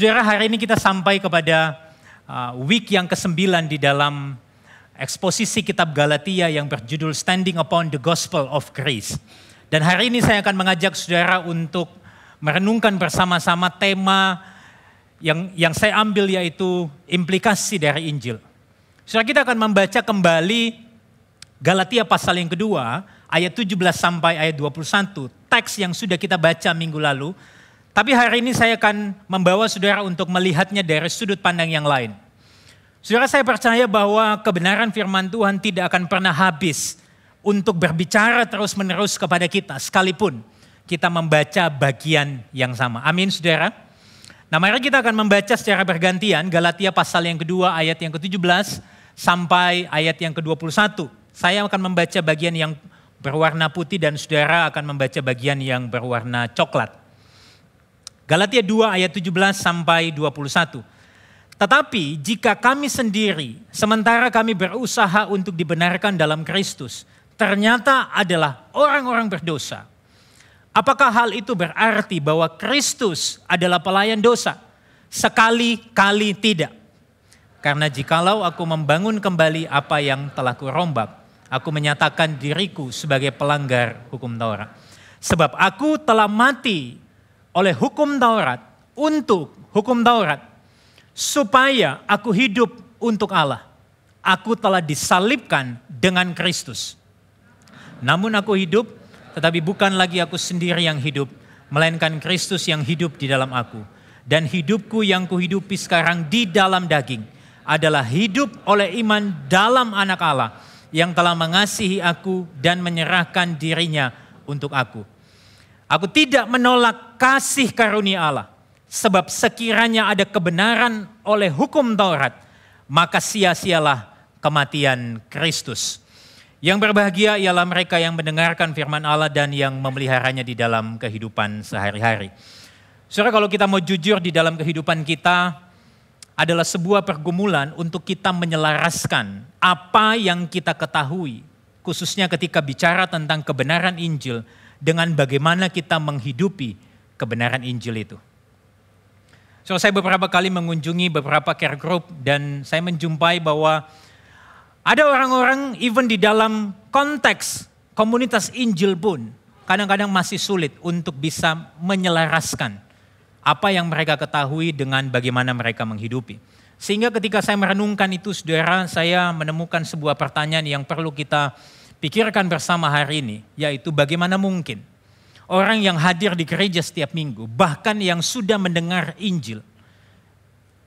Saudara, hari ini kita sampai kepada uh, week yang ke-9 di dalam eksposisi kitab Galatia yang berjudul Standing Upon the Gospel of Grace. Dan hari ini saya akan mengajak saudara untuk merenungkan bersama-sama tema yang yang saya ambil yaitu implikasi dari Injil. Saudara kita akan membaca kembali Galatia pasal yang kedua ayat 17 sampai ayat 21, teks yang sudah kita baca minggu lalu tapi hari ini saya akan membawa saudara untuk melihatnya dari sudut pandang yang lain. Saudara saya percaya bahwa kebenaran firman Tuhan tidak akan pernah habis untuk berbicara terus-menerus kepada kita sekalipun kita membaca bagian yang sama. Amin saudara. Nah mari kita akan membaca secara bergantian Galatia pasal yang kedua ayat yang ke-17 sampai ayat yang ke-21. Saya akan membaca bagian yang berwarna putih dan saudara akan membaca bagian yang berwarna coklat. Galatia 2 ayat 17 sampai 21. Tetapi jika kami sendiri, sementara kami berusaha untuk dibenarkan dalam Kristus, ternyata adalah orang-orang berdosa. Apakah hal itu berarti bahwa Kristus adalah pelayan dosa? Sekali-kali tidak. Karena jikalau aku membangun kembali apa yang telah kurombak, aku menyatakan diriku sebagai pelanggar hukum Taurat. Sebab aku telah mati oleh hukum Taurat untuk hukum Taurat supaya aku hidup untuk Allah. Aku telah disalibkan dengan Kristus. Namun aku hidup, tetapi bukan lagi aku sendiri yang hidup, melainkan Kristus yang hidup di dalam aku. Dan hidupku yang kuhidupi sekarang di dalam daging adalah hidup oleh iman dalam anak Allah yang telah mengasihi aku dan menyerahkan dirinya untuk aku. Aku tidak menolak kasih karunia Allah. Sebab sekiranya ada kebenaran oleh hukum Taurat, maka sia-sialah kematian Kristus. Yang berbahagia ialah mereka yang mendengarkan firman Allah dan yang memeliharanya di dalam kehidupan sehari-hari. Saudara kalau kita mau jujur di dalam kehidupan kita adalah sebuah pergumulan untuk kita menyelaraskan apa yang kita ketahui. Khususnya ketika bicara tentang kebenaran Injil dengan bagaimana kita menghidupi kebenaran Injil itu. So, saya beberapa kali mengunjungi beberapa care group dan saya menjumpai bahwa ada orang-orang even di dalam konteks komunitas Injil pun kadang-kadang masih sulit untuk bisa menyelaraskan apa yang mereka ketahui dengan bagaimana mereka menghidupi. Sehingga ketika saya merenungkan itu saudara, saya menemukan sebuah pertanyaan yang perlu kita pikirkan bersama hari ini, yaitu bagaimana mungkin orang yang hadir di gereja setiap minggu, bahkan yang sudah mendengar Injil,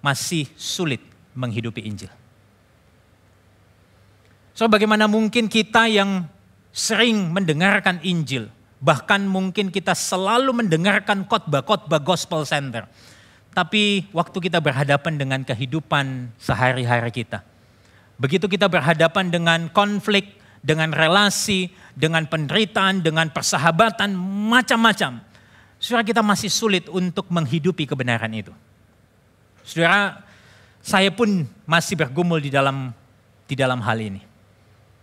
masih sulit menghidupi Injil. So bagaimana mungkin kita yang sering mendengarkan Injil, bahkan mungkin kita selalu mendengarkan khotbah-khotbah gospel center, tapi waktu kita berhadapan dengan kehidupan sehari-hari kita, begitu kita berhadapan dengan konflik, dengan relasi, dengan penderitaan, dengan persahabatan, macam-macam. Saudara kita masih sulit untuk menghidupi kebenaran itu. Saudara, saya pun masih bergumul di dalam di dalam hal ini.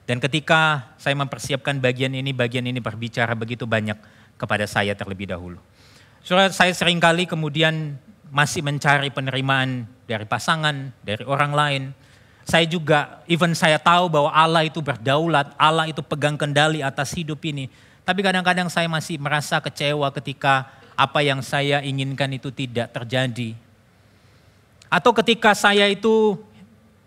Dan ketika saya mempersiapkan bagian ini, bagian ini berbicara begitu banyak kepada saya terlebih dahulu. Saudara, saya sering kali kemudian masih mencari penerimaan dari pasangan, dari orang lain, saya juga, even saya tahu bahwa Allah itu berdaulat, Allah itu pegang kendali atas hidup ini. Tapi kadang-kadang saya masih merasa kecewa ketika apa yang saya inginkan itu tidak terjadi. Atau ketika saya itu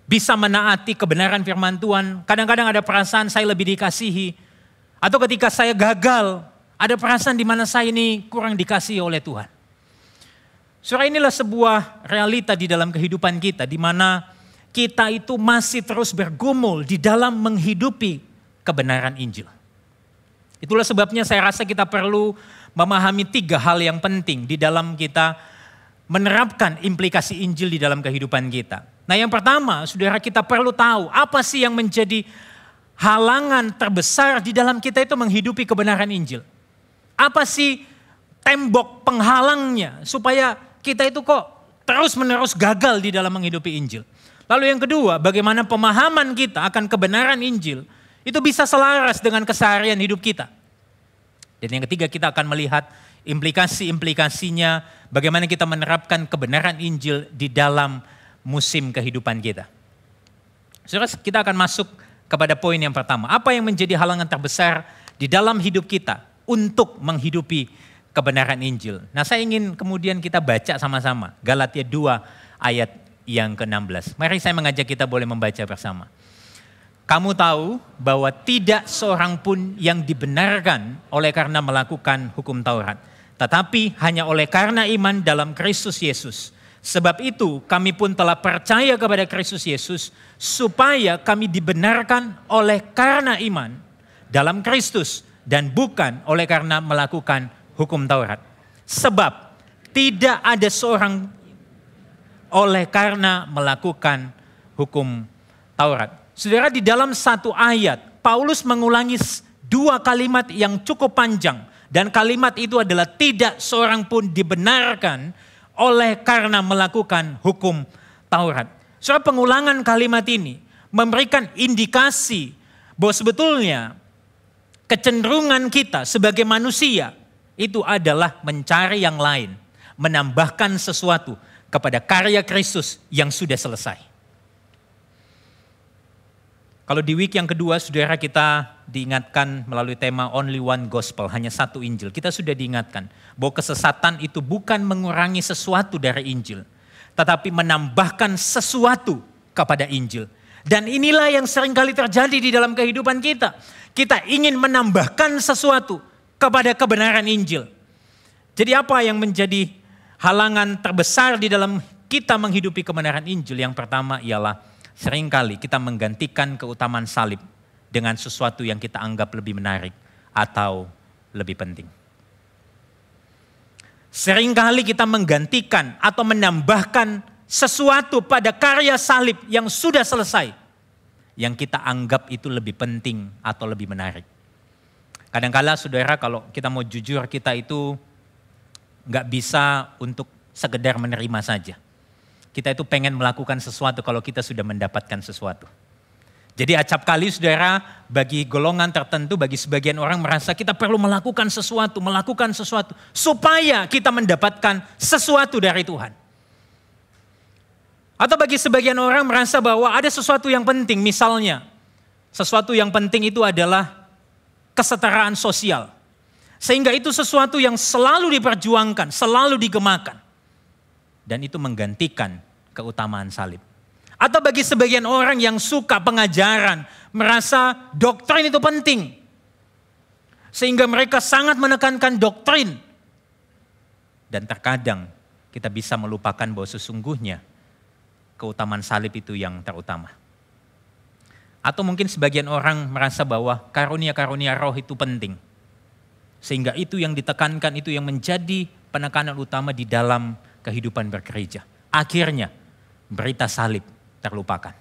bisa menaati kebenaran firman Tuhan, kadang-kadang ada perasaan saya lebih dikasihi. Atau ketika saya gagal, ada perasaan di mana saya ini kurang dikasihi oleh Tuhan. Surah inilah sebuah realita di dalam kehidupan kita, di mana kita itu masih terus bergumul di dalam menghidupi kebenaran Injil. Itulah sebabnya saya rasa kita perlu memahami tiga hal yang penting di dalam kita menerapkan implikasi Injil di dalam kehidupan kita. Nah yang pertama, saudara kita perlu tahu apa sih yang menjadi halangan terbesar di dalam kita itu menghidupi kebenaran Injil. Apa sih tembok penghalangnya supaya kita itu kok terus menerus gagal di dalam menghidupi Injil. Lalu yang kedua, bagaimana pemahaman kita akan kebenaran Injil itu bisa selaras dengan keseharian hidup kita. Dan yang ketiga kita akan melihat implikasi-implikasinya, bagaimana kita menerapkan kebenaran Injil di dalam musim kehidupan kita. Saudara, kita akan masuk kepada poin yang pertama. Apa yang menjadi halangan terbesar di dalam hidup kita untuk menghidupi kebenaran Injil? Nah, saya ingin kemudian kita baca sama-sama Galatia 2 ayat yang ke-16. Mari saya mengajak kita boleh membaca bersama. Kamu tahu bahwa tidak seorang pun yang dibenarkan oleh karena melakukan hukum Taurat, tetapi hanya oleh karena iman dalam Kristus Yesus. Sebab itu kami pun telah percaya kepada Kristus Yesus supaya kami dibenarkan oleh karena iman dalam Kristus dan bukan oleh karena melakukan hukum Taurat. Sebab tidak ada seorang oleh karena melakukan hukum Taurat. Saudara di dalam satu ayat, Paulus mengulangi dua kalimat yang cukup panjang. Dan kalimat itu adalah tidak seorang pun dibenarkan oleh karena melakukan hukum Taurat. Soal pengulangan kalimat ini memberikan indikasi bahwa sebetulnya kecenderungan kita sebagai manusia itu adalah mencari yang lain, menambahkan sesuatu kepada karya Kristus yang sudah selesai. Kalau di week yang kedua, saudara kita diingatkan melalui tema Only One Gospel, hanya satu Injil. Kita sudah diingatkan bahwa kesesatan itu bukan mengurangi sesuatu dari Injil, tetapi menambahkan sesuatu kepada Injil. Dan inilah yang sering kali terjadi di dalam kehidupan kita. Kita ingin menambahkan sesuatu kepada kebenaran Injil. Jadi apa yang menjadi halangan terbesar di dalam kita menghidupi kebenaran Injil? Yang pertama ialah Seringkali kita menggantikan keutamaan salib dengan sesuatu yang kita anggap lebih menarik atau lebih penting. Seringkali kita menggantikan atau menambahkan sesuatu pada karya salib yang sudah selesai. Yang kita anggap itu lebih penting atau lebih menarik. Kadangkala saudara kalau kita mau jujur kita itu nggak bisa untuk sekedar menerima saja. Kita itu pengen melakukan sesuatu kalau kita sudah mendapatkan sesuatu. Jadi acap kali saudara bagi golongan tertentu, bagi sebagian orang merasa kita perlu melakukan sesuatu, melakukan sesuatu. Supaya kita mendapatkan sesuatu dari Tuhan. Atau bagi sebagian orang merasa bahwa ada sesuatu yang penting, misalnya sesuatu yang penting itu adalah kesetaraan sosial. Sehingga itu sesuatu yang selalu diperjuangkan, selalu digemakan dan itu menggantikan keutamaan salib. Atau bagi sebagian orang yang suka pengajaran, merasa doktrin itu penting. Sehingga mereka sangat menekankan doktrin. Dan terkadang kita bisa melupakan bahwa sesungguhnya keutamaan salib itu yang terutama. Atau mungkin sebagian orang merasa bahwa karunia-karunia roh itu penting. Sehingga itu yang ditekankan, itu yang menjadi penekanan utama di dalam kehidupan bergereja. Akhirnya berita salib terlupakan.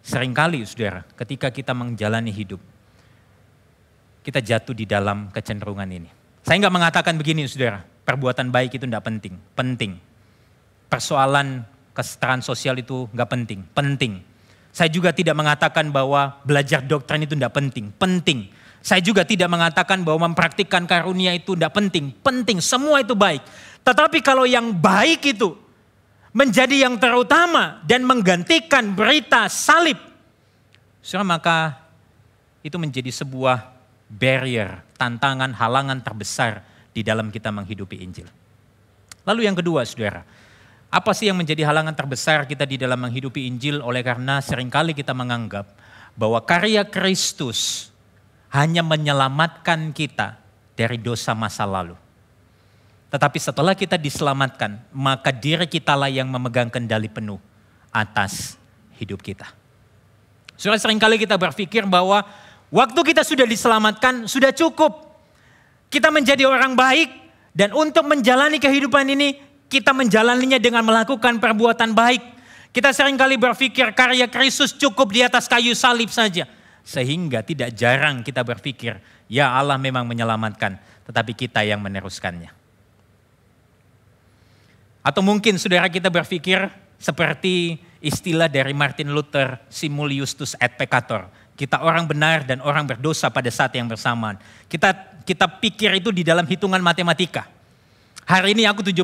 Seringkali saudara ketika kita menjalani hidup, kita jatuh di dalam kecenderungan ini. Saya nggak mengatakan begini saudara, perbuatan baik itu tidak penting. Penting. Persoalan kesetaraan sosial itu nggak penting. Penting. Saya juga tidak mengatakan bahwa belajar doktrin itu tidak penting. Penting. Saya juga tidak mengatakan bahwa mempraktikkan karunia itu tidak penting. Penting, semua itu baik. Tetapi kalau yang baik itu menjadi yang terutama dan menggantikan berita salib, saudara maka itu menjadi sebuah barrier, tantangan, halangan terbesar di dalam kita menghidupi Injil. Lalu yang kedua, saudara, apa sih yang menjadi halangan terbesar kita di dalam menghidupi Injil oleh karena sering kali kita menganggap bahwa karya Kristus hanya menyelamatkan kita dari dosa masa lalu. Tetapi setelah kita diselamatkan, maka diri kita lah yang memegang kendali penuh atas hidup kita. Sudah sering kali kita berpikir bahwa waktu kita sudah diselamatkan, sudah cukup. Kita menjadi orang baik dan untuk menjalani kehidupan ini, kita menjalaninya dengan melakukan perbuatan baik. Kita sering kali berpikir karya Kristus cukup di atas kayu salib saja. Sehingga tidak jarang kita berpikir, ya Allah memang menyelamatkan, tetapi kita yang meneruskannya. Atau mungkin saudara kita berpikir seperti istilah dari Martin Luther, simul justus et peccator. Kita orang benar dan orang berdosa pada saat yang bersamaan. Kita kita pikir itu di dalam hitungan matematika. Hari ini aku 70%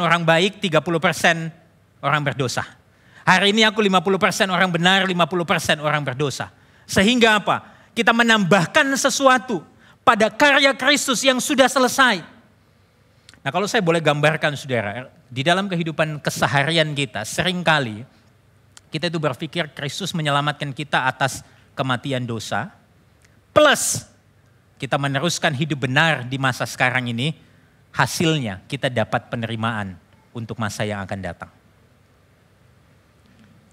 orang baik, 30% orang berdosa. Hari ini aku 50% orang benar, 50% orang berdosa. Sehingga apa? Kita menambahkan sesuatu pada karya Kristus yang sudah selesai. Nah kalau saya boleh gambarkan saudara, di dalam kehidupan keseharian kita sering kali kita itu berpikir Kristus menyelamatkan kita atas kematian dosa, plus kita meneruskan hidup benar di masa sekarang ini, hasilnya kita dapat penerimaan untuk masa yang akan datang.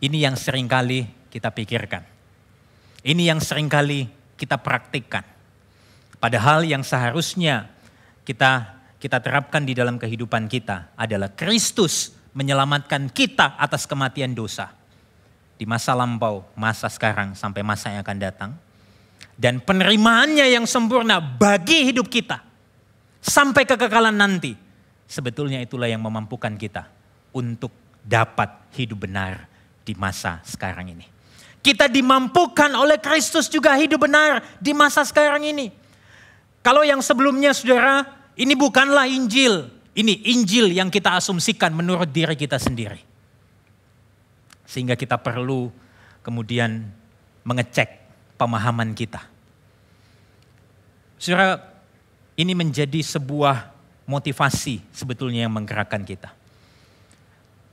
Ini yang sering kali kita pikirkan. Ini yang sering kali kita praktikkan. Padahal yang seharusnya kita kita terapkan di dalam kehidupan kita adalah Kristus menyelamatkan kita atas kematian dosa. Di masa lampau, masa sekarang, sampai masa yang akan datang. Dan penerimaannya yang sempurna bagi hidup kita. Sampai kekekalan nanti. Sebetulnya itulah yang memampukan kita untuk dapat hidup benar di masa sekarang ini. Kita dimampukan oleh Kristus juga hidup benar di masa sekarang ini. Kalau yang sebelumnya saudara, ini bukanlah Injil. Ini Injil yang kita asumsikan menurut diri kita sendiri. Sehingga kita perlu kemudian mengecek pemahaman kita. Saudara, ini menjadi sebuah motivasi sebetulnya yang menggerakkan kita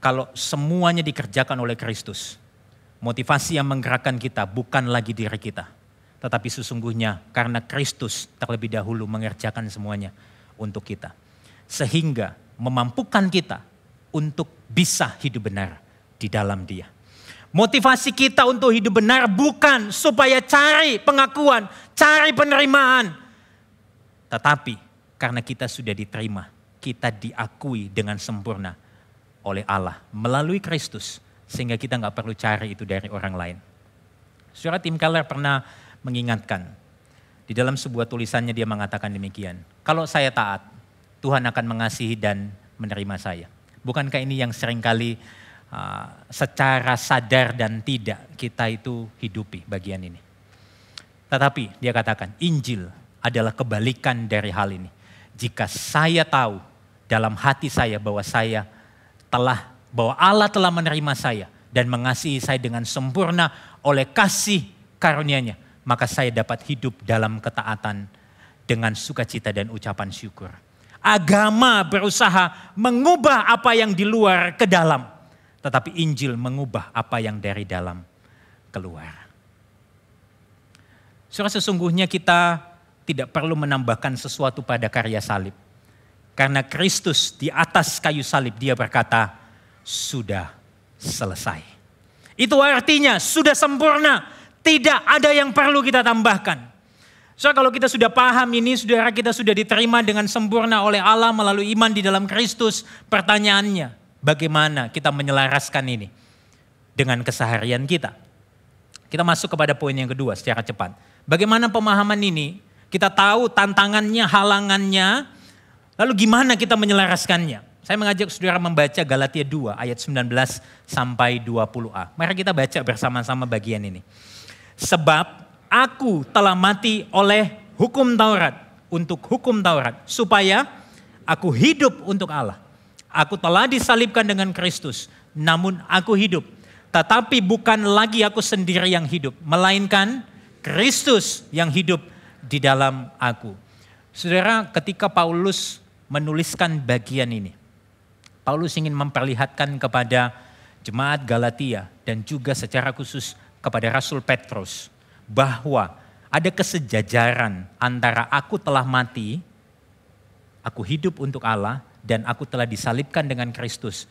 kalau semuanya dikerjakan oleh Kristus, motivasi yang menggerakkan kita bukan lagi diri kita, tetapi sesungguhnya karena Kristus terlebih dahulu mengerjakan semuanya untuk kita. Sehingga memampukan kita untuk bisa hidup benar di dalam dia. Motivasi kita untuk hidup benar bukan supaya cari pengakuan, cari penerimaan. Tetapi karena kita sudah diterima, kita diakui dengan sempurna oleh Allah melalui Kristus sehingga kita nggak perlu cari itu dari orang lain. Surat Tim Keller pernah mengingatkan di dalam sebuah tulisannya dia mengatakan demikian. Kalau saya taat, Tuhan akan mengasihi dan menerima saya. Bukankah ini yang sering kali uh, secara sadar dan tidak kita itu hidupi bagian ini. Tetapi dia katakan Injil adalah kebalikan dari hal ini. Jika saya tahu dalam hati saya bahwa saya telah bahwa Allah telah menerima saya dan mengasihi saya dengan sempurna oleh kasih karunia-Nya, maka saya dapat hidup dalam ketaatan dengan sukacita dan ucapan syukur. Agama berusaha mengubah apa yang di luar ke dalam, tetapi Injil mengubah apa yang dari dalam keluar. Surah sesungguhnya kita tidak perlu menambahkan sesuatu pada karya salib. Karena Kristus di atas kayu salib dia berkata, sudah selesai. Itu artinya sudah sempurna. Tidak ada yang perlu kita tambahkan. So kalau kita sudah paham ini, saudara kita sudah diterima dengan sempurna oleh Allah melalui iman di dalam Kristus. Pertanyaannya, bagaimana kita menyelaraskan ini dengan keseharian kita? Kita masuk kepada poin yang kedua secara cepat. Bagaimana pemahaman ini? Kita tahu tantangannya, halangannya, Lalu gimana kita menyelaraskannya? Saya mengajak saudara membaca Galatia 2 ayat 19 sampai 20a. Mari kita baca bersama-sama bagian ini. Sebab aku telah mati oleh hukum Taurat untuk hukum Taurat supaya aku hidup untuk Allah. Aku telah disalibkan dengan Kristus, namun aku hidup. Tetapi bukan lagi aku sendiri yang hidup, melainkan Kristus yang hidup di dalam aku. Saudara, ketika Paulus menuliskan bagian ini. Paulus ingin memperlihatkan kepada jemaat Galatia dan juga secara khusus kepada Rasul Petrus bahwa ada kesejajaran antara aku telah mati, aku hidup untuk Allah dan aku telah disalibkan dengan Kristus.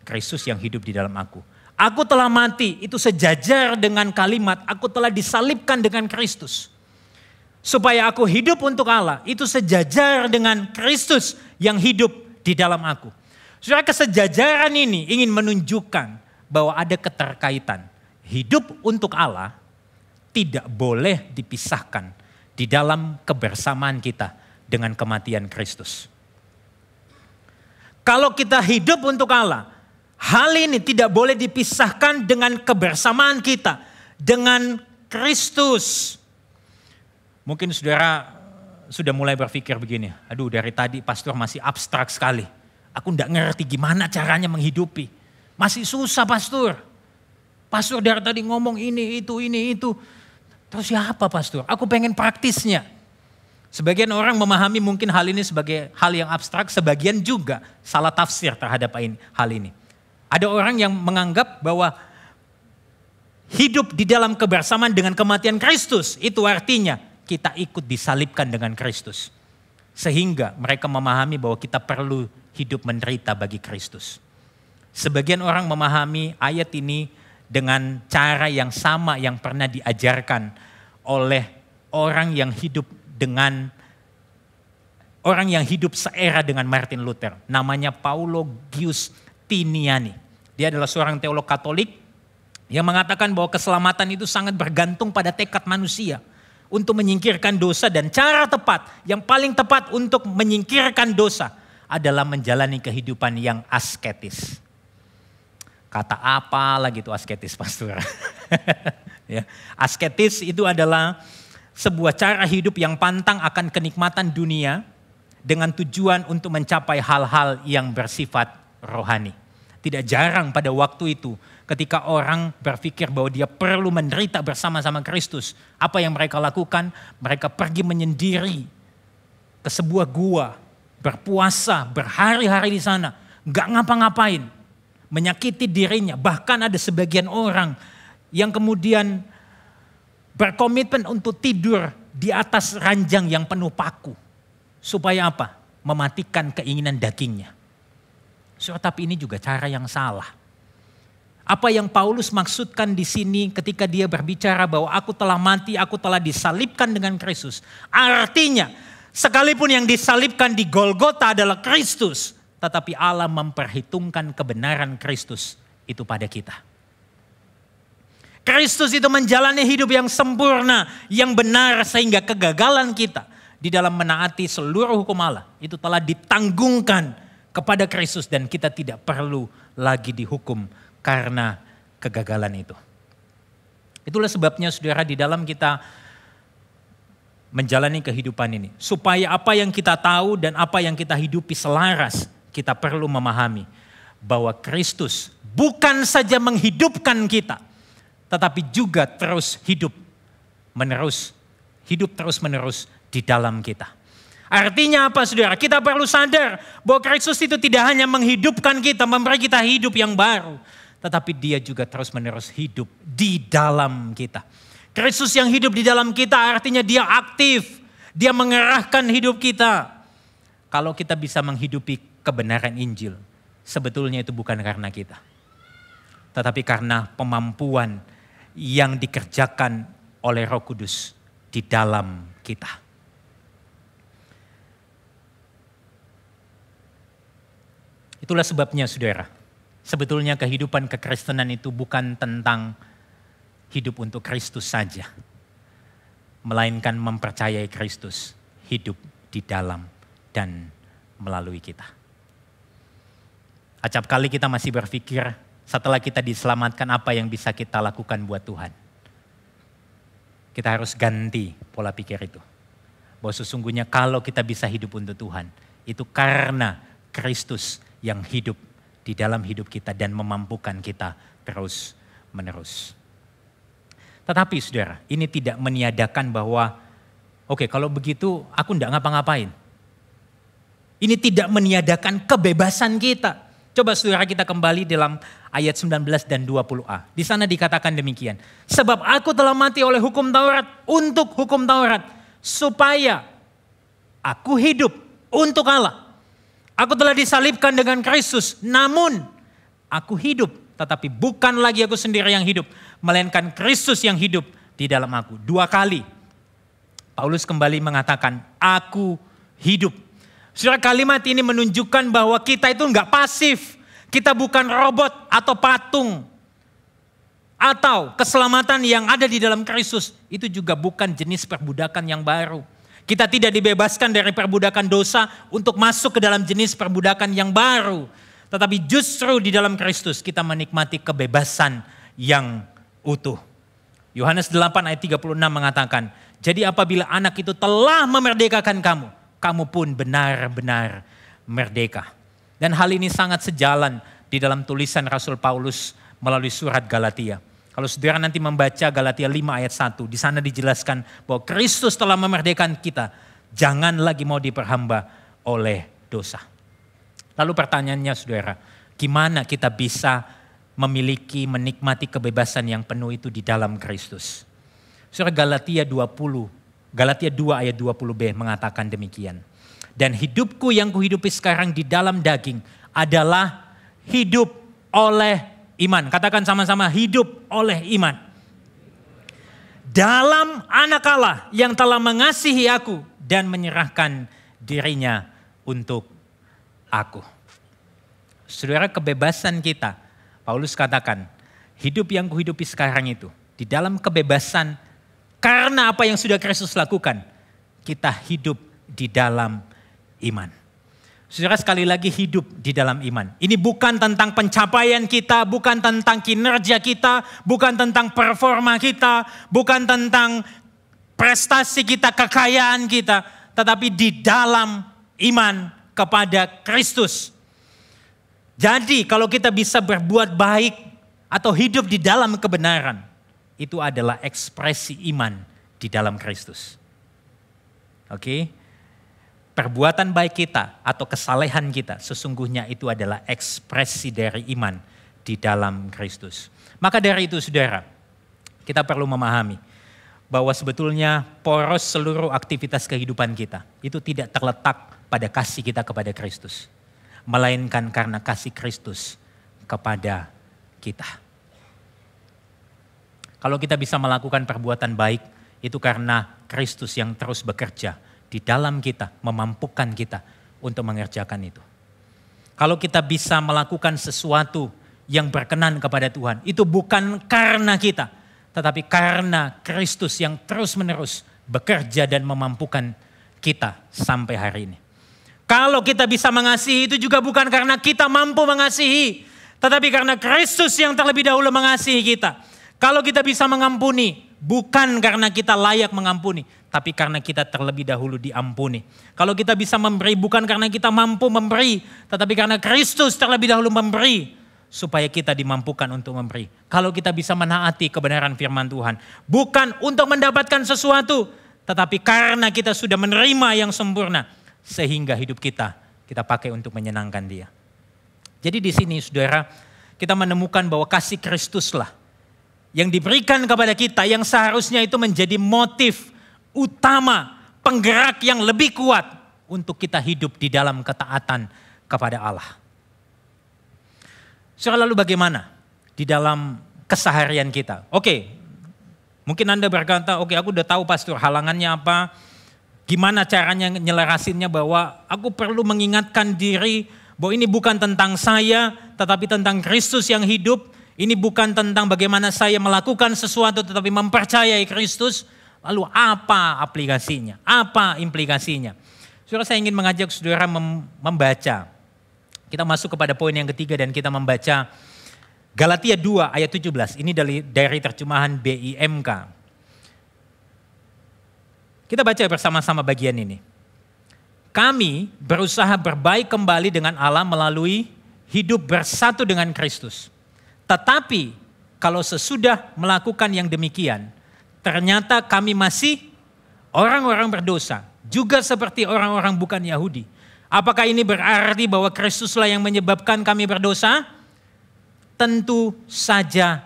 Kristus yang hidup di dalam aku. Aku telah mati itu sejajar dengan kalimat aku telah disalibkan dengan Kristus supaya aku hidup untuk Allah itu sejajar dengan Kristus yang hidup di dalam aku. Saudara kesejajaran ini ingin menunjukkan bahwa ada keterkaitan. Hidup untuk Allah tidak boleh dipisahkan di dalam kebersamaan kita dengan kematian Kristus. Kalau kita hidup untuk Allah, hal ini tidak boleh dipisahkan dengan kebersamaan kita dengan Kristus. Mungkin saudara sudah mulai berpikir begini, aduh dari tadi pastor masih abstrak sekali. Aku tidak ngerti gimana caranya menghidupi. Masih susah pastor. Pastor dari tadi ngomong ini, itu, ini, itu. Terus siapa pastor? Aku pengen praktisnya. Sebagian orang memahami mungkin hal ini sebagai hal yang abstrak, sebagian juga salah tafsir terhadap hal ini. Ada orang yang menganggap bahwa hidup di dalam kebersamaan dengan kematian Kristus. Itu artinya kita ikut disalibkan dengan Kristus. Sehingga mereka memahami bahwa kita perlu hidup menderita bagi Kristus. Sebagian orang memahami ayat ini dengan cara yang sama yang pernah diajarkan oleh orang yang hidup dengan orang yang hidup seera dengan Martin Luther. Namanya Paulo Gius Tiniani. Dia adalah seorang teolog Katolik yang mengatakan bahwa keselamatan itu sangat bergantung pada tekad manusia untuk menyingkirkan dosa dan cara tepat yang paling tepat untuk menyingkirkan dosa adalah menjalani kehidupan yang asketis. Kata apa lagi itu asketis pastor? ya, asketis itu adalah sebuah cara hidup yang pantang akan kenikmatan dunia dengan tujuan untuk mencapai hal-hal yang bersifat rohani. Tidak jarang pada waktu itu ketika orang berpikir bahwa dia perlu menderita bersama-sama Kristus. Apa yang mereka lakukan? Mereka pergi menyendiri ke sebuah gua, berpuasa, berhari-hari di sana, nggak ngapa-ngapain, menyakiti dirinya. Bahkan ada sebagian orang yang kemudian berkomitmen untuk tidur di atas ranjang yang penuh paku. Supaya apa? Mematikan keinginan dagingnya. So, tapi ini juga cara yang salah. Apa yang Paulus maksudkan di sini ketika dia berbicara bahwa aku telah mati, aku telah disalibkan dengan Kristus. Artinya, sekalipun yang disalibkan di Golgota adalah Kristus, tetapi Allah memperhitungkan kebenaran Kristus itu pada kita. Kristus itu menjalani hidup yang sempurna, yang benar sehingga kegagalan kita di dalam menaati seluruh hukum Allah itu telah ditanggungkan kepada Kristus dan kita tidak perlu lagi dihukum karena kegagalan itu. Itulah sebabnya saudara di dalam kita menjalani kehidupan ini. Supaya apa yang kita tahu dan apa yang kita hidupi selaras, kita perlu memahami bahwa Kristus bukan saja menghidupkan kita, tetapi juga terus hidup menerus, hidup terus menerus di dalam kita. Artinya apa saudara? Kita perlu sadar bahwa Kristus itu tidak hanya menghidupkan kita, memberi kita hidup yang baru. Tetapi dia juga terus menerus hidup di dalam kita. Kristus yang hidup di dalam kita artinya dia aktif. Dia mengerahkan hidup kita. Kalau kita bisa menghidupi kebenaran Injil, sebetulnya itu bukan karena kita. Tetapi karena pemampuan yang dikerjakan oleh roh kudus di dalam kita. Itulah sebabnya saudara, sebetulnya kehidupan kekristenan itu bukan tentang hidup untuk Kristus saja. Melainkan mempercayai Kristus hidup di dalam dan melalui kita. Acap kali kita masih berpikir setelah kita diselamatkan apa yang bisa kita lakukan buat Tuhan. Kita harus ganti pola pikir itu. Bahwa sesungguhnya kalau kita bisa hidup untuk Tuhan, itu karena Kristus yang hidup di dalam hidup kita dan memampukan kita terus menerus. Tetapi saudara, ini tidak meniadakan bahwa oke okay, kalau begitu aku tidak ngapa-ngapain. Ini tidak meniadakan kebebasan kita. Coba saudara kita kembali dalam ayat 19 dan 20a. Di sana dikatakan demikian. Sebab aku telah mati oleh hukum Taurat untuk hukum Taurat. Supaya aku hidup untuk Allah. Aku telah disalibkan dengan Kristus, namun aku hidup, tetapi bukan lagi aku sendiri yang hidup, melainkan Kristus yang hidup di dalam aku. Dua kali Paulus kembali mengatakan, aku hidup. Saudara kalimat ini menunjukkan bahwa kita itu enggak pasif. Kita bukan robot atau patung. Atau keselamatan yang ada di dalam Kristus itu juga bukan jenis perbudakan yang baru. Kita tidak dibebaskan dari perbudakan dosa untuk masuk ke dalam jenis perbudakan yang baru. Tetapi justru di dalam Kristus kita menikmati kebebasan yang utuh. Yohanes 8 ayat 36 mengatakan, jadi apabila anak itu telah memerdekakan kamu, kamu pun benar-benar merdeka. Dan hal ini sangat sejalan di dalam tulisan Rasul Paulus melalui surat Galatia. Kalau saudara nanti membaca Galatia 5 ayat 1, di sana dijelaskan bahwa Kristus telah memerdekakan kita. Jangan lagi mau diperhamba oleh dosa. Lalu pertanyaannya saudara, gimana kita bisa memiliki, menikmati kebebasan yang penuh itu di dalam Kristus. Surah Galatia 20, Galatia 2 ayat 20b mengatakan demikian. Dan hidupku yang kuhidupi sekarang di dalam daging adalah hidup oleh iman. Katakan sama-sama hidup oleh iman. Dalam anak Allah yang telah mengasihi aku dan menyerahkan dirinya untuk aku. Saudara kebebasan kita Paulus katakan, hidup yang kuhidupi sekarang itu, di dalam kebebasan karena apa yang sudah Kristus lakukan, kita hidup di dalam iman. Saudara sekali lagi hidup di dalam iman. Ini bukan tentang pencapaian kita, bukan tentang kinerja kita, bukan tentang performa kita, bukan tentang prestasi kita, kekayaan kita, tetapi di dalam iman kepada Kristus. Jadi kalau kita bisa berbuat baik atau hidup di dalam kebenaran, itu adalah ekspresi iman di dalam Kristus. Oke? Okay? Perbuatan baik kita atau kesalehan kita sesungguhnya itu adalah ekspresi dari iman di dalam Kristus. Maka dari itu saudara, kita perlu memahami bahwa sebetulnya poros seluruh aktivitas kehidupan kita itu tidak terletak pada kasih kita kepada Kristus melainkan karena kasih Kristus kepada kita. Kalau kita bisa melakukan perbuatan baik, itu karena Kristus yang terus bekerja di dalam kita, memampukan kita untuk mengerjakan itu. Kalau kita bisa melakukan sesuatu yang berkenan kepada Tuhan, itu bukan karena kita, tetapi karena Kristus yang terus-menerus bekerja dan memampukan kita sampai hari ini. Kalau kita bisa mengasihi itu juga bukan karena kita mampu mengasihi. Tetapi karena Kristus yang terlebih dahulu mengasihi kita. Kalau kita bisa mengampuni, bukan karena kita layak mengampuni. Tapi karena kita terlebih dahulu diampuni. Kalau kita bisa memberi, bukan karena kita mampu memberi. Tetapi karena Kristus terlebih dahulu memberi. Supaya kita dimampukan untuk memberi. Kalau kita bisa menaati kebenaran firman Tuhan. Bukan untuk mendapatkan sesuatu. Tetapi karena kita sudah menerima yang sempurna sehingga hidup kita kita pakai untuk menyenangkan dia. Jadi di sini saudara, kita menemukan bahwa kasih Kristuslah yang diberikan kepada kita yang seharusnya itu menjadi motif utama penggerak yang lebih kuat untuk kita hidup di dalam ketaatan kepada Allah. Saudara lalu bagaimana di dalam keseharian kita? Oke, mungkin Anda berkata, oke aku udah tahu pastor halangannya apa, Gimana caranya nyelarasinnya bahwa aku perlu mengingatkan diri bahwa ini bukan tentang saya, tetapi tentang Kristus yang hidup. Ini bukan tentang bagaimana saya melakukan sesuatu, tetapi mempercayai Kristus. Lalu apa aplikasinya? Apa implikasinya? Saudara saya ingin mengajak saudara membaca. Kita masuk kepada poin yang ketiga dan kita membaca Galatia 2 ayat 17. Ini dari, dari terjemahan BIMK. Kita baca bersama-sama bagian ini. Kami berusaha berbaik kembali dengan Allah melalui hidup bersatu dengan Kristus. Tetapi kalau sesudah melakukan yang demikian, ternyata kami masih orang-orang berdosa, juga seperti orang-orang bukan Yahudi. Apakah ini berarti bahwa Kristuslah yang menyebabkan kami berdosa? Tentu saja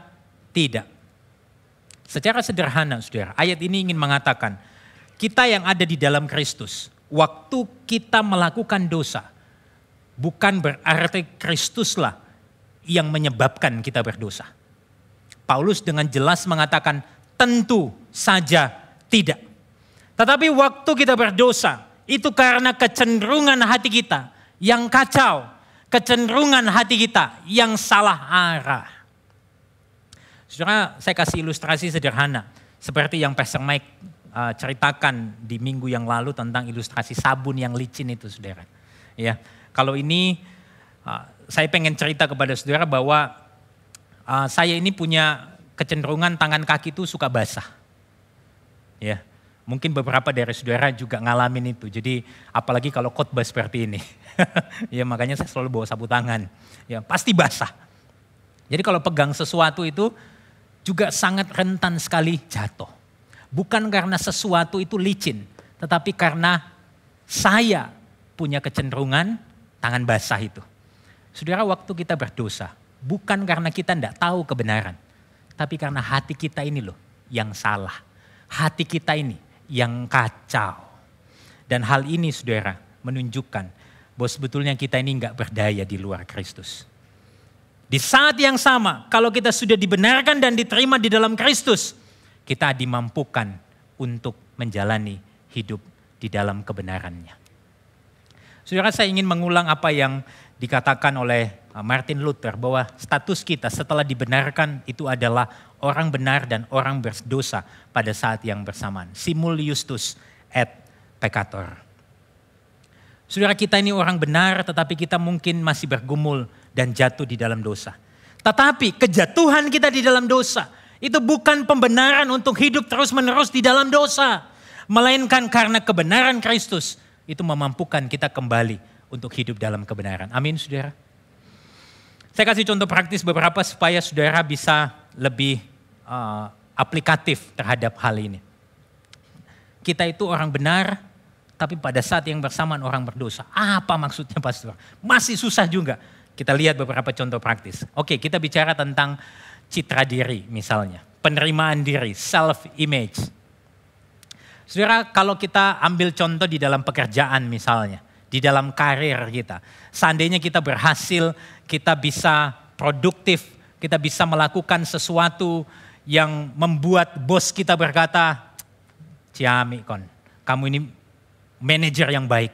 tidak. Secara sederhana, saudara, ayat ini ingin mengatakan kita yang ada di dalam Kristus, waktu kita melakukan dosa, bukan berarti Kristuslah yang menyebabkan kita berdosa. Paulus dengan jelas mengatakan tentu saja tidak. Tetapi waktu kita berdosa, itu karena kecenderungan hati kita yang kacau, kecenderungan hati kita yang salah arah. Saudara, saya kasih ilustrasi sederhana. Seperti yang Pastor Mike uh, ceritakan di minggu yang lalu tentang ilustrasi sabun yang licin itu saudara. Ya, kalau ini uh, saya pengen cerita kepada saudara bahwa uh, saya ini punya kecenderungan tangan kaki itu suka basah. Ya, mungkin beberapa dari saudara juga ngalamin itu. Jadi apalagi kalau khotbah seperti ini. ya makanya saya selalu bawa sapu tangan. Ya, pasti basah. Jadi kalau pegang sesuatu itu juga sangat rentan sekali jatuh. Bukan karena sesuatu itu licin, tetapi karena saya punya kecenderungan tangan basah itu. Saudara, waktu kita berdosa, bukan karena kita tidak tahu kebenaran, tapi karena hati kita ini loh yang salah. Hati kita ini yang kacau. Dan hal ini saudara menunjukkan bahwa sebetulnya kita ini nggak berdaya di luar Kristus. Di saat yang sama, kalau kita sudah dibenarkan dan diterima di dalam Kristus, kita dimampukan untuk menjalani hidup di dalam kebenarannya. Saudara, saya ingin mengulang apa yang dikatakan oleh uh, Martin Luther bahwa status kita setelah dibenarkan itu adalah orang benar dan orang berdosa pada saat yang bersamaan. Simul justus et peccator. Saudara kita ini orang benar tetapi kita mungkin masih bergumul dan jatuh di dalam dosa. Tetapi kejatuhan kita di dalam dosa itu bukan pembenaran untuk hidup terus-menerus di dalam dosa. Melainkan karena kebenaran Kristus itu memampukan kita kembali untuk hidup dalam kebenaran. Amin saudara. Saya kasih contoh praktis beberapa supaya saudara bisa lebih uh, aplikatif terhadap hal ini. Kita itu orang benar, tapi pada saat yang bersamaan orang berdosa. Apa maksudnya pastor? Masih susah juga. Kita lihat beberapa contoh praktis. Oke, kita bicara tentang citra diri misalnya. Penerimaan diri, self image Saudara, kalau kita ambil contoh di dalam pekerjaan misalnya, di dalam karir kita. Seandainya kita berhasil, kita bisa produktif, kita bisa melakukan sesuatu yang membuat bos kita berkata, Ciami kon, kamu ini manajer yang baik.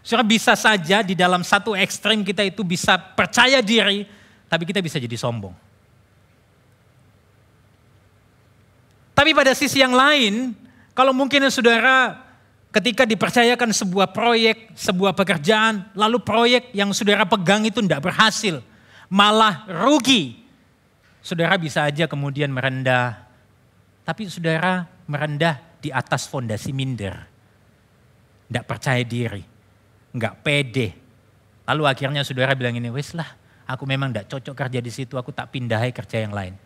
Saudara bisa saja di dalam satu ekstrim kita itu bisa percaya diri, tapi kita bisa jadi sombong. Tapi pada sisi yang lain, kalau mungkin saudara ketika dipercayakan sebuah proyek, sebuah pekerjaan, lalu proyek yang saudara pegang itu tidak berhasil, malah rugi. Saudara bisa aja kemudian merendah. Tapi saudara merendah di atas fondasi minder. Tidak percaya diri, nggak pede. Lalu akhirnya saudara bilang ini, wes lah aku memang tidak cocok kerja di situ, aku tak pindahai kerja yang lain.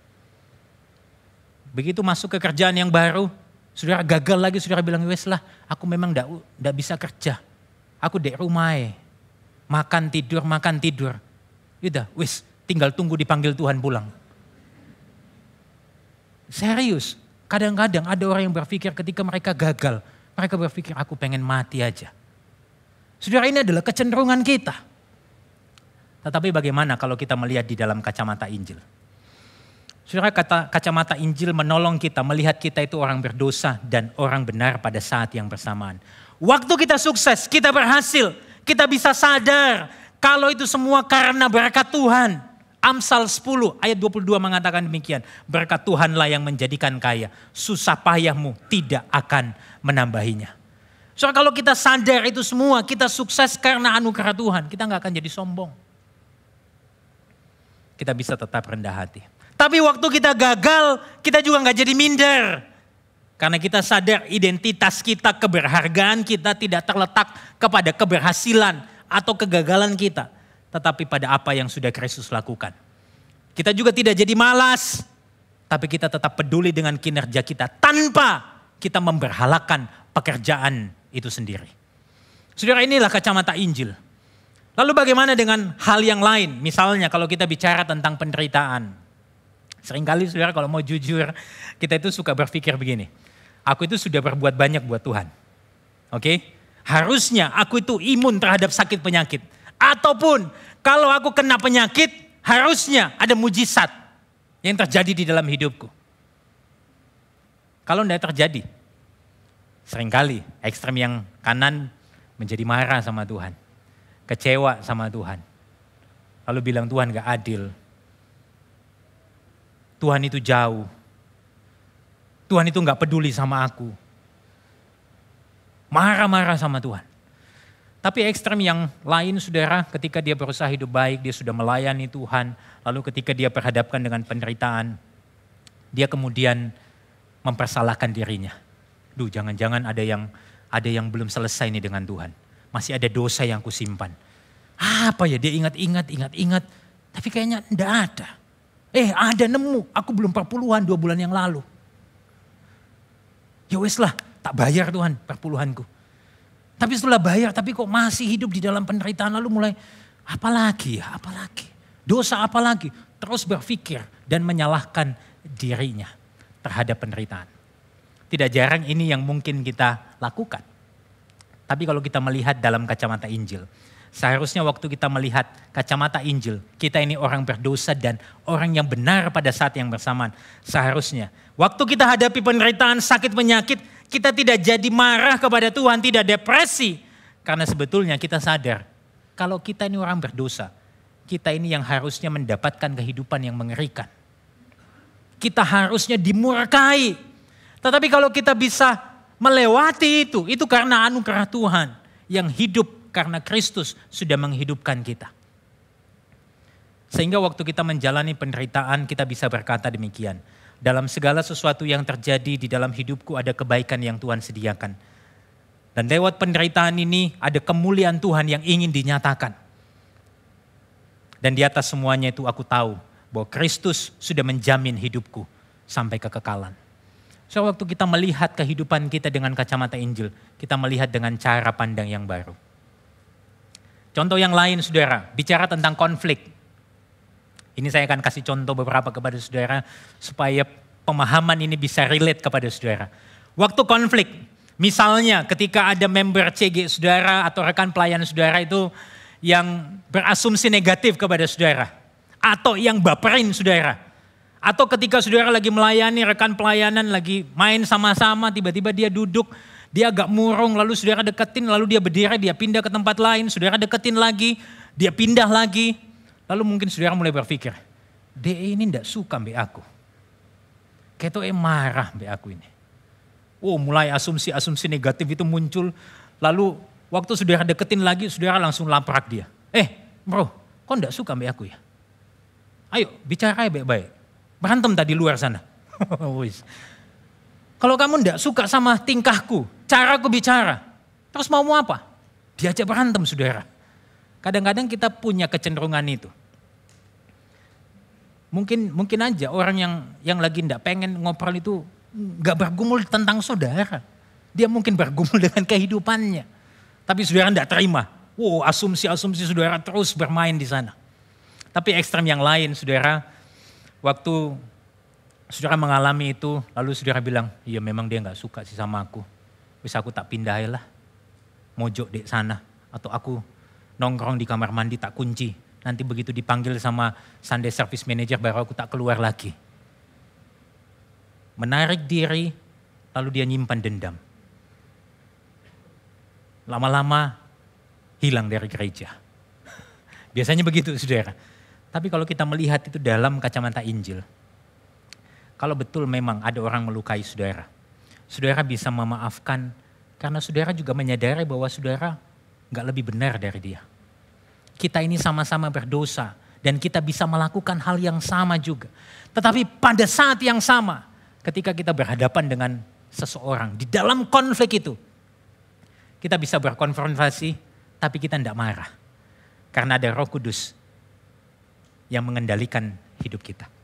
Begitu masuk ke kerjaan yang baru, Saudara gagal lagi, saudara bilang, wes lah, aku memang tidak bisa kerja. Aku di rumah Makan tidur, makan tidur. Udah, wes, tinggal tunggu dipanggil Tuhan pulang. Serius, kadang-kadang ada orang yang berpikir ketika mereka gagal, mereka berpikir aku pengen mati aja. Saudara ini adalah kecenderungan kita. Tetapi bagaimana kalau kita melihat di dalam kacamata Injil? Saudara kata kacamata Injil menolong kita melihat kita itu orang berdosa dan orang benar pada saat yang bersamaan. Waktu kita sukses, kita berhasil, kita bisa sadar kalau itu semua karena berkat Tuhan. Amsal 10 ayat 22 mengatakan demikian. Berkat Tuhanlah yang menjadikan kaya. Susah payahmu tidak akan menambahinya. Soalnya kalau kita sadar itu semua, kita sukses karena anugerah Tuhan. Kita nggak akan jadi sombong. Kita bisa tetap rendah hati. Tapi waktu kita gagal, kita juga nggak jadi minder. Karena kita sadar identitas kita, keberhargaan kita tidak terletak kepada keberhasilan atau kegagalan kita. Tetapi pada apa yang sudah Kristus lakukan. Kita juga tidak jadi malas. Tapi kita tetap peduli dengan kinerja kita tanpa kita memberhalakan pekerjaan itu sendiri. Saudara inilah kacamata Injil. Lalu bagaimana dengan hal yang lain? Misalnya kalau kita bicara tentang penderitaan. Seringkali saudara kalau mau jujur, kita itu suka berpikir begini. Aku itu sudah berbuat banyak buat Tuhan. Oke? Okay? Harusnya aku itu imun terhadap sakit penyakit. Ataupun kalau aku kena penyakit, harusnya ada mujizat yang terjadi di dalam hidupku. Kalau tidak terjadi, sering kali ekstrem yang kanan menjadi marah sama Tuhan. Kecewa sama Tuhan. Lalu bilang Tuhan gak adil, Tuhan itu jauh. Tuhan itu nggak peduli sama aku. Marah-marah sama Tuhan. Tapi ekstrem yang lain saudara ketika dia berusaha hidup baik, dia sudah melayani Tuhan. Lalu ketika dia berhadapkan dengan penderitaan, dia kemudian mempersalahkan dirinya. Duh, jangan-jangan ada yang ada yang belum selesai nih dengan Tuhan. Masih ada dosa yang kusimpan. Apa ya dia ingat-ingat, ingat-ingat. Tapi kayaknya enggak ada. Eh ada nemu, aku belum perpuluhan dua bulan yang lalu. Ya wes lah, tak bayar Tuhan perpuluhanku. Tapi setelah bayar, tapi kok masih hidup di dalam penderitaan lalu mulai, apalagi ya, apalagi. Dosa apalagi. Terus berpikir dan menyalahkan dirinya terhadap penderitaan. Tidak jarang ini yang mungkin kita lakukan. Tapi kalau kita melihat dalam kacamata Injil, seharusnya waktu kita melihat kacamata Injil, kita ini orang berdosa dan orang yang benar pada saat yang bersamaan. Seharusnya waktu kita hadapi penderitaan, sakit, penyakit, kita tidak jadi marah kepada Tuhan, tidak depresi. Karena sebetulnya kita sadar, kalau kita ini orang berdosa, kita ini yang harusnya mendapatkan kehidupan yang mengerikan. Kita harusnya dimurkai, tetapi kalau kita bisa melewati itu, itu karena anugerah Tuhan yang hidup karena Kristus sudah menghidupkan kita. Sehingga waktu kita menjalani penderitaan kita bisa berkata demikian. Dalam segala sesuatu yang terjadi di dalam hidupku ada kebaikan yang Tuhan sediakan. Dan lewat penderitaan ini ada kemuliaan Tuhan yang ingin dinyatakan. Dan di atas semuanya itu aku tahu bahwa Kristus sudah menjamin hidupku sampai kekekalan. So waktu kita melihat kehidupan kita dengan kacamata Injil, kita melihat dengan cara pandang yang baru. Contoh yang lain saudara, bicara tentang konflik. Ini saya akan kasih contoh beberapa kepada saudara supaya pemahaman ini bisa relate kepada saudara. Waktu konflik, misalnya ketika ada member CG saudara atau rekan pelayan saudara itu yang berasumsi negatif kepada saudara. Atau yang baperin saudara atau ketika saudara lagi melayani rekan pelayanan lagi main sama-sama tiba-tiba dia duduk, dia agak murung lalu saudara deketin lalu dia berdiri dia pindah ke tempat lain, saudara deketin lagi, dia pindah lagi. Lalu mungkin saudara mulai berpikir, DE ini tidak suka mbak aku. Keto marah mbak aku ini. Oh mulai asumsi-asumsi negatif itu muncul. Lalu waktu saudara deketin lagi, saudara langsung laprak dia. Eh bro, kok tidak suka mbak aku ya? Ayo bicara baik-baik. Berantem tadi luar sana. Kalau kamu tidak suka sama tingkahku, caraku bicara, terus mau apa? Diajak berantem saudara. Kadang-kadang kita punya kecenderungan itu. Mungkin mungkin aja orang yang yang lagi tidak pengen ngobrol itu nggak bergumul tentang saudara. Dia mungkin bergumul dengan kehidupannya. Tapi saudara tidak terima. Wow, asumsi-asumsi saudara terus bermain di sana. Tapi ekstrem yang lain, saudara, Waktu saudara mengalami itu, lalu saudara bilang, iya memang dia nggak suka sih sama aku. Bisa aku tak pindah lah, mojok di sana. Atau aku nongkrong di kamar mandi tak kunci. Nanti begitu dipanggil sama Sunday Service Manager baru aku tak keluar lagi. Menarik diri, lalu dia nyimpan dendam. Lama-lama hilang dari gereja. Biasanya begitu saudara. Tapi kalau kita melihat itu dalam kacamata Injil, kalau betul memang ada orang melukai saudara, saudara bisa memaafkan karena saudara juga menyadari bahwa saudara nggak lebih benar dari dia. Kita ini sama-sama berdosa dan kita bisa melakukan hal yang sama juga. Tetapi pada saat yang sama, ketika kita berhadapan dengan seseorang di dalam konflik itu, kita bisa berkonfrontasi, tapi kita tidak marah. Karena ada roh kudus yang mengendalikan hidup kita.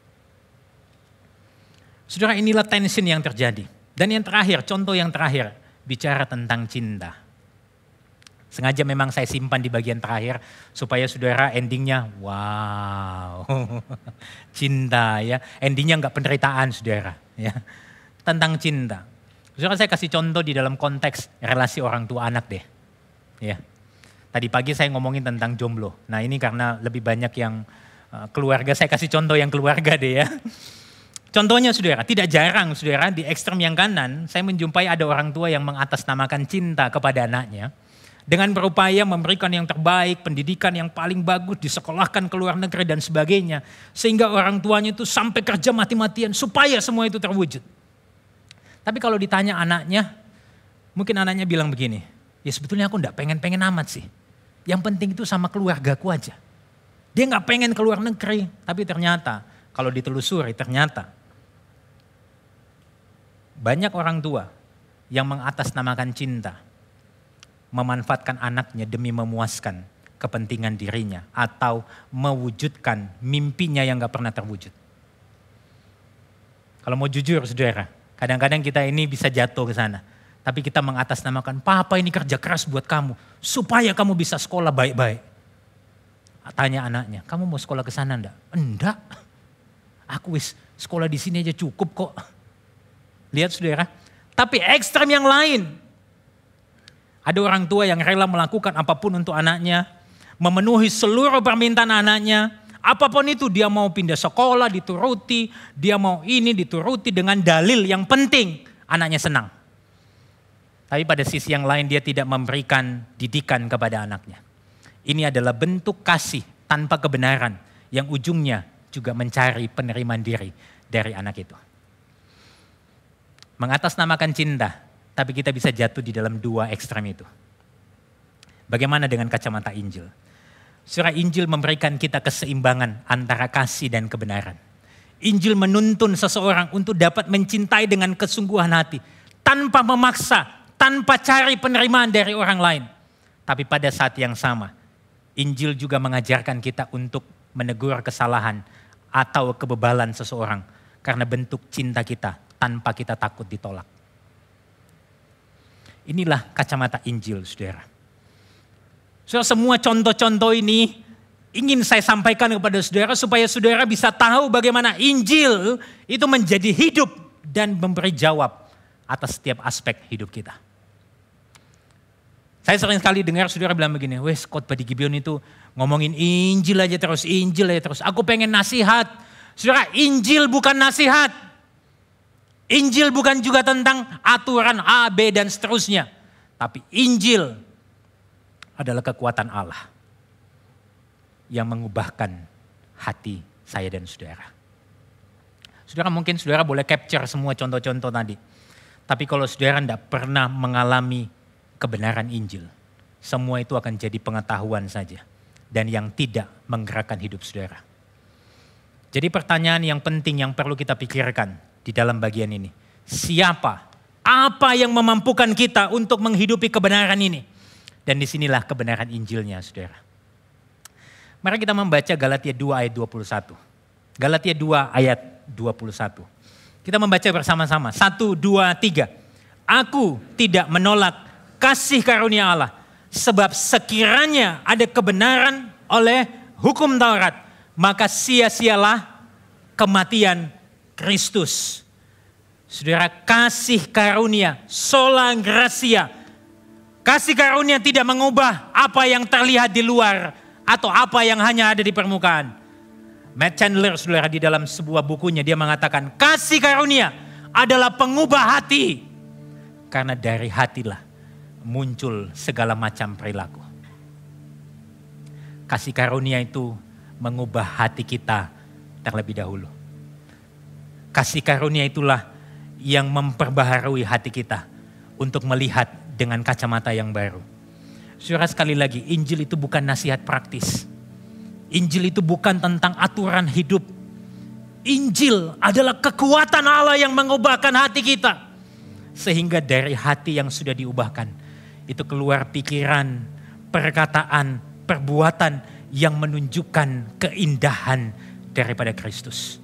Saudara inilah tension yang terjadi. Dan yang terakhir, contoh yang terakhir, bicara tentang cinta. Sengaja memang saya simpan di bagian terakhir supaya saudara endingnya wow cinta ya endingnya nggak penderitaan saudara ya tentang cinta. Saudara saya kasih contoh di dalam konteks relasi orang tua anak deh ya. Tadi pagi saya ngomongin tentang jomblo. Nah ini karena lebih banyak yang Eh, keluarga, saya kasih contoh yang keluarga deh ya. Contohnya saudara, tidak jarang saudara di ekstrem yang kanan, saya menjumpai ada orang tua yang mengatasnamakan cinta kepada anaknya. Dengan berupaya memberikan yang terbaik, pendidikan yang paling bagus, disekolahkan ke luar negeri dan sebagainya. Sehingga orang tuanya itu sampai kerja mati-matian supaya semua itu terwujud. Tapi kalau ditanya anaknya, mungkin anaknya bilang begini, ya sebetulnya aku enggak pengen-pengen amat sih. Yang penting itu sama keluargaku aja. Dia nggak pengen keluar negeri, tapi ternyata kalau ditelusuri ternyata Banyak orang tua yang mengatasnamakan cinta, memanfaatkan anaknya demi memuaskan kepentingan dirinya atau mewujudkan mimpinya yang gak pernah terwujud. Kalau mau jujur saudara, kadang-kadang kita ini bisa jatuh ke sana. Tapi kita mengatasnamakan, papa ini kerja keras buat kamu. Supaya kamu bisa sekolah baik-baik. Tanya anaknya, kamu mau sekolah ke sana enggak? Enggak. Aku wis sekolah di sini aja cukup kok. Lihat saudara. Tapi ekstrem yang lain. Ada orang tua yang rela melakukan apa pun untuk anaknya. Memenuhi seluruh permintaan anaknya. Apa pun itu dia mau pindah sekolah dituruti. Dia mau ini dituruti dengan dalil yang penting. Anaknya senang. Tapi pada sisi yang lain dia tidak memberikan didikan kepada anaknya. Ini adalah bentuk kasih tanpa kebenaran yang ujungnya juga mencari penerimaan diri dari anak itu. Mengatasnamakan cinta, tapi kita bisa jatuh di dalam dua ekstrem itu. Bagaimana dengan kacamata Injil? Surah Injil memberikan kita keseimbangan antara kasih dan kebenaran. Injil menuntun seseorang untuk dapat mencintai dengan kesungguhan hati, tanpa memaksa, tanpa cari penerimaan dari orang lain. Tapi pada saat yang sama, Injil juga mengajarkan kita untuk menegur kesalahan atau kebebalan seseorang karena bentuk cinta kita tanpa kita takut ditolak. Inilah kacamata Injil, saudara. So, semua contoh-contoh ini ingin saya sampaikan kepada saudara supaya saudara bisa tahu bagaimana Injil itu menjadi hidup dan memberi jawab atas setiap aspek hidup kita. Saya sering sekali dengar saudara bilang begini, wes khotbah di Gibeon itu ngomongin Injil aja terus, Injil aja terus. Aku pengen nasihat. Saudara, Injil bukan nasihat. Injil bukan juga tentang aturan A, B, dan seterusnya. Tapi Injil adalah kekuatan Allah yang mengubahkan hati saya dan saudara. Saudara mungkin saudara boleh capture semua contoh-contoh tadi. Tapi kalau saudara tidak pernah mengalami kebenaran Injil. Semua itu akan jadi pengetahuan saja dan yang tidak menggerakkan hidup saudara. Jadi pertanyaan yang penting yang perlu kita pikirkan di dalam bagian ini. Siapa? Apa yang memampukan kita untuk menghidupi kebenaran ini? Dan di sinilah kebenaran Injilnya saudara. Mari kita membaca Galatia 2 ayat 21. Galatia 2 ayat 21. Kita membaca bersama-sama. Satu, dua, tiga. Aku tidak menolak kasih karunia Allah. Sebab sekiranya ada kebenaran oleh hukum Taurat, maka sia-sialah kematian Kristus. Saudara, kasih karunia, sola gracia. Kasih karunia tidak mengubah apa yang terlihat di luar atau apa yang hanya ada di permukaan. Matt Chandler, saudara, di dalam sebuah bukunya dia mengatakan, kasih karunia adalah pengubah hati. Karena dari hatilah muncul segala macam perilaku. Kasih karunia itu mengubah hati kita terlebih dahulu. Kasih karunia itulah yang memperbaharui hati kita untuk melihat dengan kacamata yang baru. Surah sekali lagi, Injil itu bukan nasihat praktis. Injil itu bukan tentang aturan hidup. Injil adalah kekuatan Allah yang mengubahkan hati kita. Sehingga dari hati yang sudah diubahkan, itu keluar pikiran, perkataan, perbuatan yang menunjukkan keindahan daripada Kristus.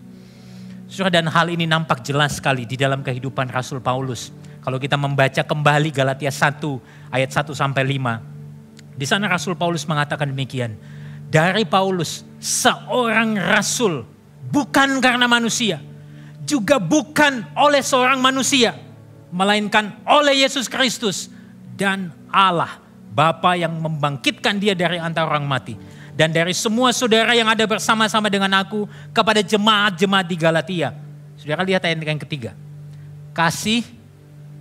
Surah dan hal ini nampak jelas sekali di dalam kehidupan Rasul Paulus. Kalau kita membaca kembali Galatia 1 ayat 1 sampai 5. Di sana Rasul Paulus mengatakan demikian. Dari Paulus seorang rasul bukan karena manusia, juga bukan oleh seorang manusia, melainkan oleh Yesus Kristus dan Allah, Bapa yang membangkitkan dia dari antara orang mati. Dan dari semua saudara yang ada bersama-sama dengan aku kepada jemaat-jemaat di Galatia. Saudara lihat ayat yang ketiga. Kasih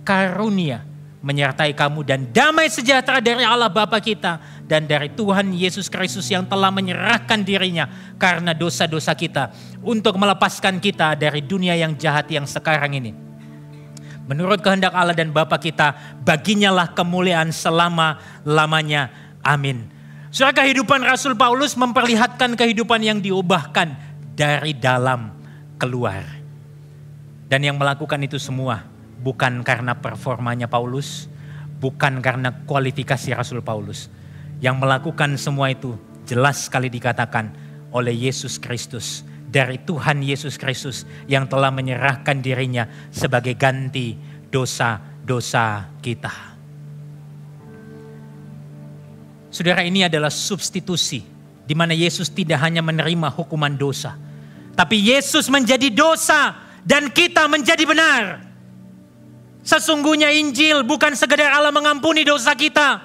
karunia menyertai kamu dan damai sejahtera dari Allah Bapa kita dan dari Tuhan Yesus Kristus yang telah menyerahkan dirinya karena dosa-dosa kita untuk melepaskan kita dari dunia yang jahat yang sekarang ini Menurut kehendak Allah dan Bapa kita, baginya lah kemuliaan selama-lamanya. Amin. Surah kehidupan Rasul Paulus memperlihatkan kehidupan yang diubahkan dari dalam keluar. Dan yang melakukan itu semua bukan karena performanya Paulus, bukan karena kualifikasi Rasul Paulus. Yang melakukan semua itu jelas sekali dikatakan oleh Yesus Kristus. Dari Tuhan Yesus Kristus yang telah menyerahkan dirinya sebagai ganti dosa-dosa kita. Saudara ini adalah substitusi di mana Yesus tidak hanya menerima hukuman dosa, tapi Yesus menjadi dosa dan kita menjadi benar. Sesungguhnya Injil bukan sekedar Allah mengampuni dosa kita,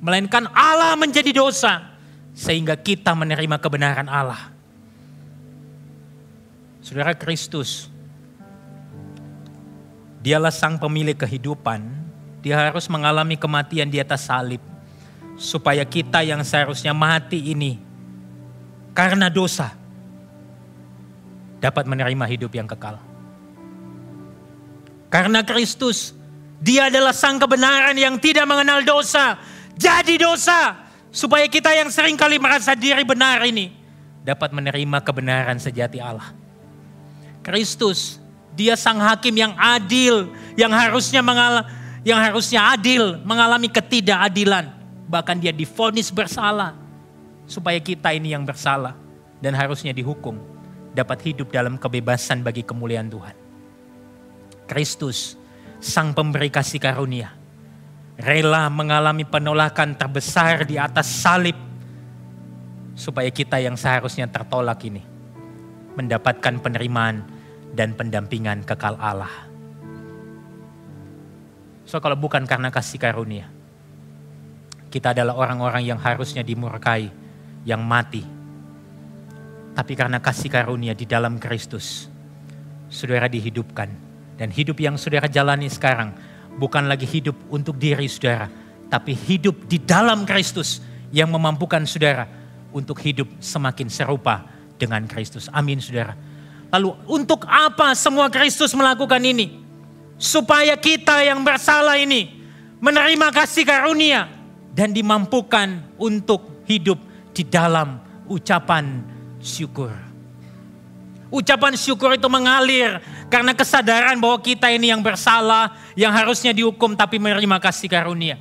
melainkan Allah menjadi dosa sehingga kita menerima kebenaran Allah. Saudara Kristus, dialah sang pemilik kehidupan, dia harus mengalami kematian di atas salib supaya kita yang seharusnya mati ini karena dosa dapat menerima hidup yang kekal. Karena Kristus, dia adalah sang kebenaran yang tidak mengenal dosa. Jadi dosa. Supaya kita yang sering kali merasa diri benar ini dapat menerima kebenaran sejati Allah. Kristus, dia sang hakim yang adil, yang harusnya mengal yang harusnya adil, mengalami ketidakadilan. Bahkan dia difonis bersalah. Supaya kita ini yang bersalah dan harusnya dihukum, dapat hidup dalam kebebasan bagi kemuliaan Tuhan. Kristus, sang pemberi kasih karunia, rela mengalami penolakan terbesar di atas salib supaya kita yang seharusnya tertolak ini mendapatkan penerimaan dan pendampingan kekal Allah. So kalau bukan karena kasih karunia, kita adalah orang-orang yang harusnya dimurkai, yang mati. Tapi karena kasih karunia di dalam Kristus, saudara dihidupkan dan hidup yang saudara jalani sekarang bukan lagi hidup untuk diri saudara, tapi hidup di dalam Kristus yang memampukan saudara untuk hidup semakin serupa dengan Kristus. Amin saudara. Lalu untuk apa semua Kristus melakukan ini? Supaya kita yang bersalah ini menerima kasih karunia dan dimampukan untuk hidup di dalam ucapan syukur. Ucapan syukur itu mengalir karena kesadaran bahwa kita ini yang bersalah, yang harusnya dihukum tapi menerima kasih karunia.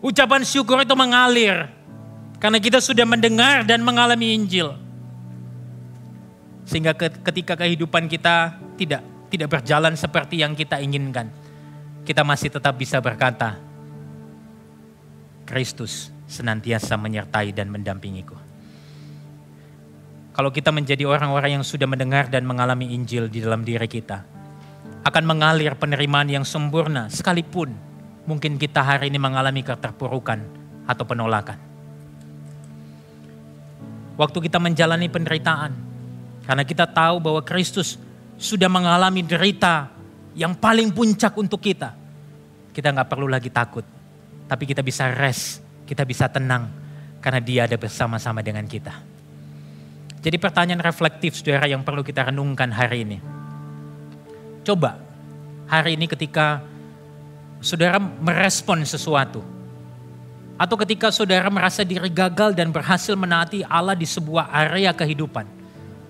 Ucapan syukur itu mengalir karena kita sudah mendengar dan mengalami Injil. Sehingga ketika kehidupan kita tidak tidak berjalan seperti yang kita inginkan, kita masih tetap bisa berkata, Kristus senantiasa menyertai dan mendampingiku. Kalau kita menjadi orang-orang yang sudah mendengar dan mengalami Injil di dalam diri kita, akan mengalir penerimaan yang sempurna sekalipun mungkin kita hari ini mengalami keterpurukan atau penolakan. Waktu kita menjalani penderitaan, karena kita tahu bahwa Kristus sudah mengalami derita yang paling puncak untuk kita. Kita nggak perlu lagi takut, tapi kita bisa rest, kita bisa tenang, karena dia ada bersama-sama dengan kita. Jadi pertanyaan reflektif saudara yang perlu kita renungkan hari ini. Coba hari ini ketika saudara merespon sesuatu. Atau ketika saudara merasa diri gagal dan berhasil menaati Allah di sebuah area kehidupan.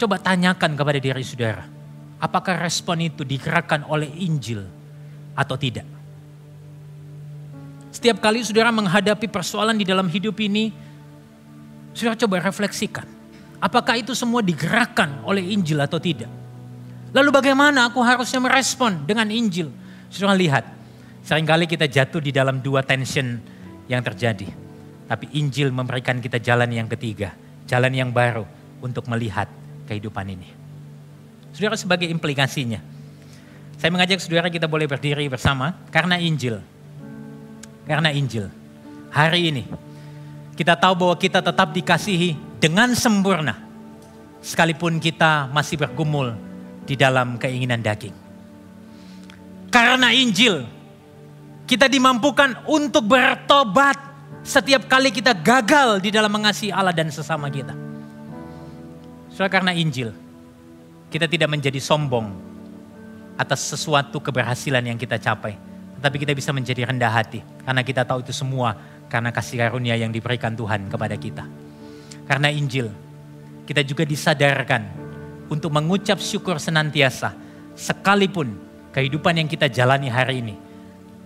Coba tanyakan kepada diri saudara. Apakah respon itu digerakkan oleh Injil atau tidak? Setiap kali saudara menghadapi persoalan di dalam hidup ini, saudara coba refleksikan Apakah itu semua digerakkan oleh Injil atau tidak? Lalu bagaimana aku harusnya merespon dengan Injil? Sudah lihat, sering kali kita jatuh di dalam dua tension yang terjadi. Tapi Injil memberikan kita jalan yang ketiga, jalan yang baru untuk melihat kehidupan ini. Saudara sebagai implikasinya, saya mengajak saudara kita boleh berdiri bersama karena Injil. Karena Injil. Hari ini kita tahu bahwa kita tetap dikasihi dengan sempurna. Sekalipun kita masih bergumul di dalam keinginan daging. Karena Injil, kita dimampukan untuk bertobat setiap kali kita gagal di dalam mengasihi Allah dan sesama kita. Soalnya karena Injil, kita tidak menjadi sombong atas sesuatu keberhasilan yang kita capai. Tetapi kita bisa menjadi rendah hati. Karena kita tahu itu semua karena kasih karunia yang diberikan Tuhan kepada kita. Karena Injil, kita juga disadarkan untuk mengucap syukur senantiasa sekalipun kehidupan yang kita jalani hari ini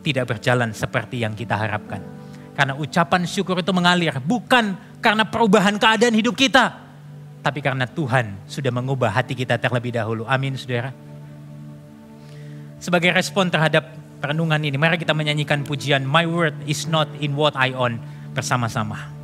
tidak berjalan seperti yang kita harapkan. Karena ucapan syukur itu mengalir bukan karena perubahan keadaan hidup kita, tapi karena Tuhan sudah mengubah hati kita terlebih dahulu. Amin, saudara. Sebagai respon terhadap perenungan ini, mari kita menyanyikan pujian My Word is not in what I own bersama-sama.